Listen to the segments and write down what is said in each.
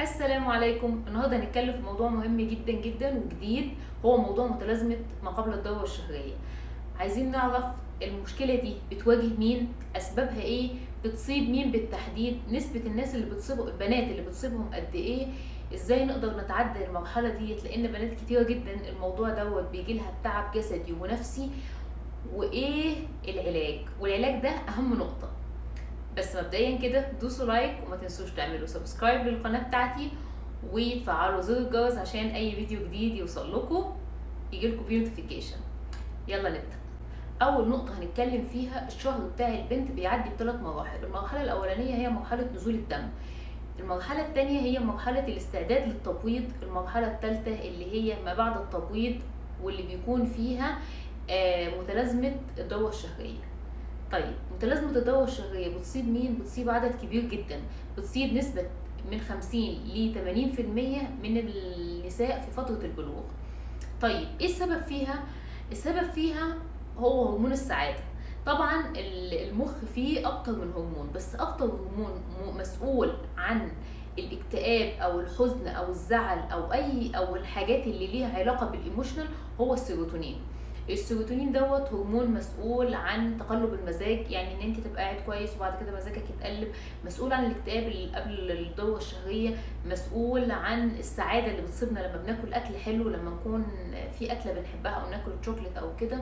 السلام عليكم. النهارده هنتكلم في موضوع مهم جدا جدا وجديد. هو موضوع متلازمة ما قبل الدورة الشهرية. عايزين نعرف المشكلة دي. بتواجه مين؟ أسبابها إيه؟ بتصيب مين بالتحديد؟ نسبة الناس اللي بتصيبوا البنات اللي بتصيبهم قد إيه؟ إزاي نقدر نتعدى المرحلة ديت؟ لأن بنات كتيرة جدا الموضوع دوت بيجي لها تعب جسدي ونفسي. وإيه العلاج؟ والعلاج ده أهم نقطة. بس مبدئيا كده دوسوا like وما تنسوش تعملوا subscribe للقناة بتاعتي وتفعلوا زر الجرس عشان أي فيديو جديد يوصل لكم يجيلكوا بيه notification يلا نبدأ. أول نقطة هنتكلم فيها الشهر بتاع البنت بيعدي بثلاث مراحل. المرحلة الأولانية هي مرحلة نزول الدم. المرحلة الثانية هي مرحلة الاستعداد للتبويض. المرحلة الثالثة اللي هي ما بعد التبويض واللي بيكون فيها متلازمة الدورة الشهرية. طيب متلازمة الدورة الشهرية بتصيب مين؟ بتصيب عدد كبير جدا بتصيب نسبة من 50 ل 80% من النساء في فترة البلوغ طيب إيه السبب فيها؟ السبب فيها هو هرمون السعادة طبعا المخ فيه أكتر من هرمون بس أكتر هرمون مسؤول عن الاكتئاب أو الحزن أو الزعل أو اي أو الحاجات اللي ليها علاقة بال emotional هو السيروتونين السيروتونين دوت هرمون مسؤول عن تقلب المزاج يعني إن أنت تبقى قاعد كويس وبعد كده مزاجك يتقلب مسؤول عن الاكتئاب اللي قبل الدورة الشهرية مسؤول عن السعادة اللي بتصيبنا لما بناكل أكل حلو لما نكون في أكلة بنحبها أو ناكل شوكليت أو كده.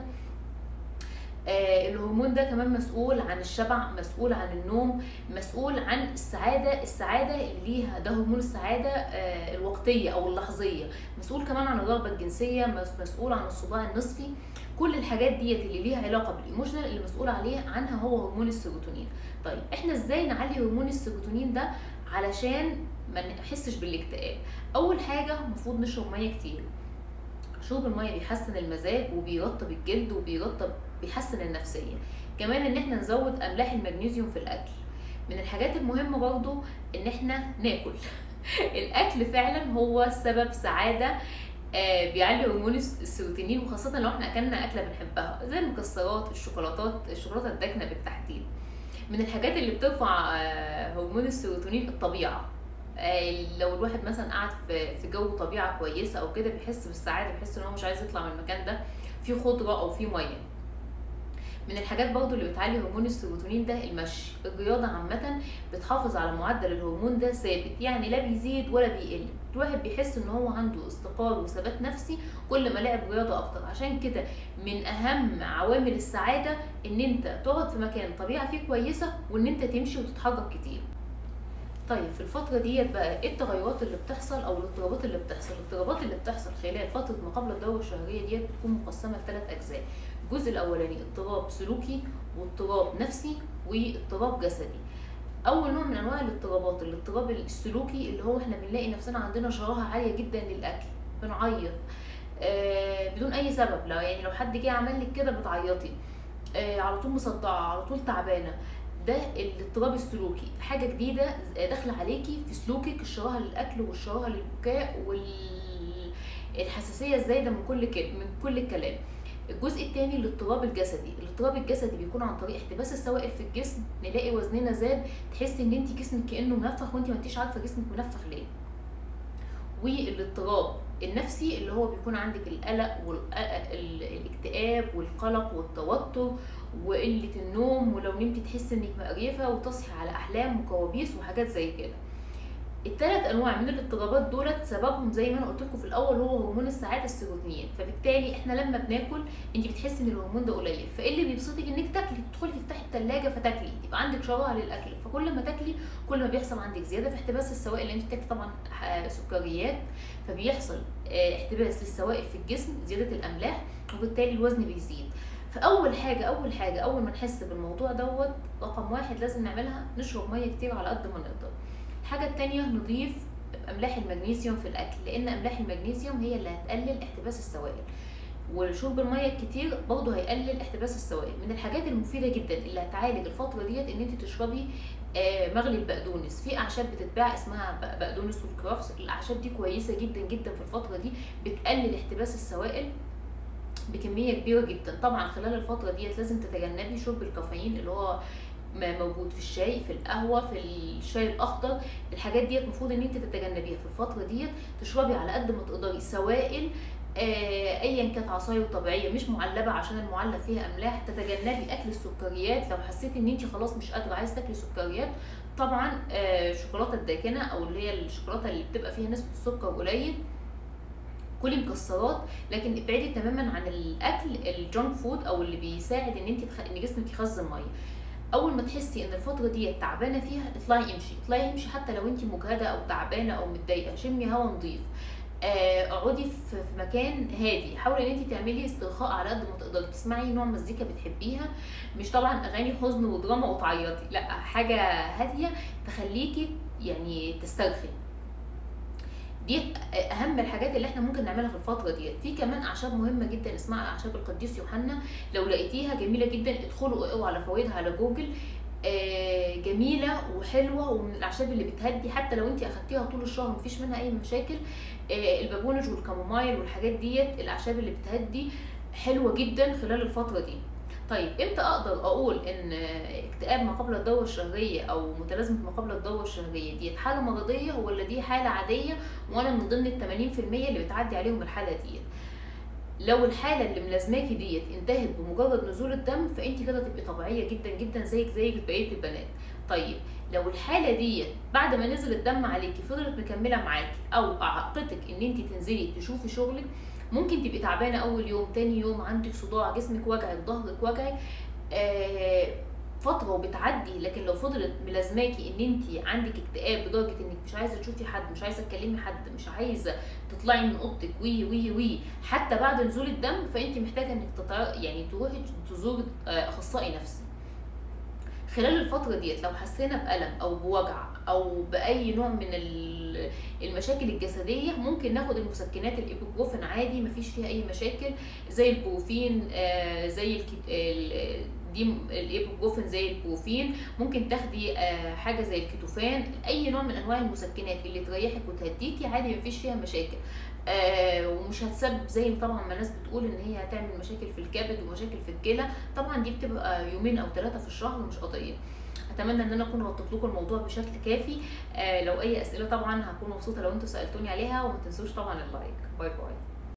الهرمون ده كمان مسؤول عن الشبع مسؤول عن النوم مسؤول عن السعادة السعادة اللي ليها ده هرمون السعادة آه الوقتية أو اللحظية. مسؤول كمان عن الرغبة الجنسية مسؤول عن الصداع النصفي. كل الحاجات ديت اللي ليها علاقة بال emotional اللي مسؤول عليه عنها هو هرمون السيروتونين. طيب إحنا إزاي نعلي هرمون السيروتونين ده علشان ما نحسش بالاكتئاب؟ أول حاجة المفروض نشرب مية كتير. شرب المية بيحسن المزاج وبيرطب الجلد وبيرطب بيحسن النفسية. كمان إن إحنا نزود أملاح المغنيسيوم في الأكل. من الحاجات المهمة برضو إن إحنا ناكل. الأكل فعلا هو سبب سعادة آه بيعلي هرمون السيروتونين وخاصة لو إحنا أكلنا أكلة بنحبها زي المكسرات الشوكولاتات الشوكولاتة الداكنة بالتحديد. من الحاجات اللي بترفع آه هرمون السيروتونين الطبيعة. آه لو الواحد مثلا قاعد في في جو طبيعة كويسة أو كده بيحس بالسعادة بيحس إن هو مش عايز يطلع من المكان ده في خضرة أو في مية. من الحاجات برضو اللي بتعلي هرمون السيروتونين ده المشي. الرياضة عامة بتحافظ على معدل الهرمون ده ثابت يعني لا بيزيد ولا بيقل. الواحد بيحس إن هو عنده استقرار وثبات نفسي كل ما لعب رياضة أكتر. عشان كده من أهم عوامل السعادة إن أنت تقعد في مكان طبيعة فيه كويسة وإن أنت تمشي وتتحرك كتير. طيب في الفترة ديت بقى إيه التغيرات اللي بتحصل أو الاضطرابات اللي بتحصل؟ الاضطرابات اللي بتحصل خلال فترة ما قبل الدورة الشهرية ديت بتكون مقسمة لثلاث أجزاء. الجزء الأولاني اضطراب سلوكي واضطراب نفسي واضطراب جسدي. أول نوع من أنواع الاضطرابات الاضطراب السلوكي اللي هو إحنا بنلاقي نفسنا عندنا شراهة عالية جدا للأكل، بنعيط آه بدون أي سبب، لو يعني لو حد جه عمل لك كده بتعيطي. آه على طول مصدعة، على طول تعبانة. ده الاضطراب السلوكي. حاجة جديدة داخلة عليكي في سلوكك الشراهة للأكل والشراهة للبكاء والحساسية الزايدة من كل من كل الكلام. الجزء الثاني الاضطراب الجسدي. الاضطراب الجسدي بيكون عن طريق احتباس السوائل في الجسم نلاقي وزننا زاد تحسي ان انت جسمك كأنه منفخ وانت ما انتيش عارفة جسمك منفخ ليه. والاضطراب النفسي اللي هو بيكون عندك القلق والاكتئاب والقلق والتوتر وقلة النوم ولو نمتي تحسي إنك مقريفة وتصحي على أحلام وكوابيس وحاجات زي كده. الثلاث أنواع من الاضطرابات دولت سببهم زي ما أنا قلت لكم في الأول هو هرمون السعادة السيروتونين. فبالتالي إحنا لما بناكل انت بتحسي إن الهرمون ده قليل. فإيه اللي بيبسطك؟ إنك تاكلي تدخلي تفتحي الثلاجه فتاكلي. يبقى عندك شراهة للأكل. فكل ما تاكلي كل ما بيحصل عندك زيادة في احتباس السوائل لأن انت بتاكلي طبعا سكريات. فبيحصل احتباس للسوائل في الجسم زيادة الأملاح وبالتالي الوزن بيزيد. فأول حاجة أول حاجة أول ما نحس بالموضوع دوت رقم واحد لازم نعملها نشرب مية كتير على قد ما نقدر. الحاجة التانية نضيف أملاح المغنيسيوم في الأكل لأن أملاح المغنيسيوم هي اللي هتقلل احتباس السوائل. وشرب المية الكتير برضه هيقلل احتباس السوائل. من الحاجات المفيدة جدا اللي هتعالج الفترة ديت إن أنت تشربي مغلي البقدونس. في أعشاب بتتباع اسمها بقدونس والكرافس. الأعشاب دي كويسة جدا جدا في الفترة دي بتقلل احتباس السوائل بكمية كبيرة جدا. طبعا خلال الفترة ديت لازم تتجنبي شرب الكافيين اللي هو موجود في الشاي في القهوة في الشاي الأخضر. الحاجات ديت المفروض إن أنت تتجنبيها. في الفترة ديت تشربي على قد ما تقدري سوائل آه، ايا كانت عصاير طبيعية مش معلبة عشان المعلب فيها أملاح. تتجنبي أكل السكريات. لو حسيتي إن أنت خلاص مش قادرة عايزة تاكلي سكريات طبعا آه، الشوكولاته الداكنة أو اللي هي الشوكولاتة اللي بتبقى فيها نسبة السكر قليل. كلي مكسرات. لكن ابعدي تماما عن الأكل ال junk food أو اللي بيساعد إن أنت. إن جسمك يخزن مية. أول ما تحسي إن الفترة دي تعبانة فيها اطلعي امشي. اطلعي امشي حتى لو انت مجهدة أو تعبانة أو متضايقة. شمي هوا نظيف آه، اقعدي في مكان هادي. حاولي إن انت تعملي استرخاء على قد ما تقدري. تسمعي نوع مزيكا بتحبيها. مش طبعا أغاني حزن ودراما وتعيطي. لأ حاجة هادية تخليكي يعني تسترخي. دي أهم الحاجات اللي إحنا ممكن نعملها في الفترة ديت في كمان أعشاب مهمة جدا اسمها أعشاب القديس يوحنا. لو لقيتيها جميلة جدا ادخلوا اقروا على فوائدها على جوجل. آه، جميلة وحلوة ومن الأعشاب اللي بتهدي. حتى لو أنت أخدتيها طول الشهر مفيش منها أي مشاكل. آه، البابونج والكامومايل والحاجات ديت الأعشاب اللي بتهدي حلوة جدا خلال الفترة دي. طيب إمتى أقدر أقول إن اكتئاب ما قبل الدورة الشهرية أو متلازمة ما قبل الدورة الشهرية دي حالة مرضية ولا دي حالة عادية وأنا من ضمن ال 80% اللي بتعدي عليهم الحالة ديت لو الحالة اللي ملازماكي ديت انتهت بمجرد نزول الدم فانت كده تبقي طبيعية جدا جدا زيك زي بقية البنات. طيب لو الحالة ديت بعد ما نزل الدم عليكي فضلت مكملة معاكي أو اعاقتك إن انت تنزلي تشوفي شغلك ممكن تبقي تعبانة أول يوم تاني يوم عندك صداع جسمك وجعك ظهرك وجعك آه فترة وبتعدي لكن لو فضلت ملازماكي إن انت عندك اكتئاب لدرجة إنك مش عايزة تشوفي حد مش عايزة تكلمي حد مش عايزة تطلعي من أوضتك وي وي وي حتى بعد نزول الدم فانت محتاجة إنك تطع... يعني تروحي تزوري آه، أخصائي نفسي. خلال الفترة ديت لو حسينا بألم أو بوجع أو بأي نوع من ال- المشاكل الجسدية ممكن ناخد المسكنات الإيبوبروفين عادي مفيش فيها أي مشاكل زي البروفين آه، زي دي الايبوبروفين زي البروفين ممكن تاخدي آه، حاجة زي الكيتوفان أي نوع من أنواع المسكنات اللي تريحك وتهديكي عادي مفيش فيها مشاكل. آه ومش هتسبب زي طبعا ما الناس بتقول إن هي هتعمل مشاكل في الكبد ومشاكل في الكلى. طبعا دي بتبقى يومين أو ثلاثة في الشهر مش قضية. أتمنى إن أنا أكون غطيت لكم الموضوع بشكل كافي. آه لو أي أسئلة طبعا هكون مبسوطة لو أنتوا سألتوني عليها وما تنسوش طبعا ال like. bye bye.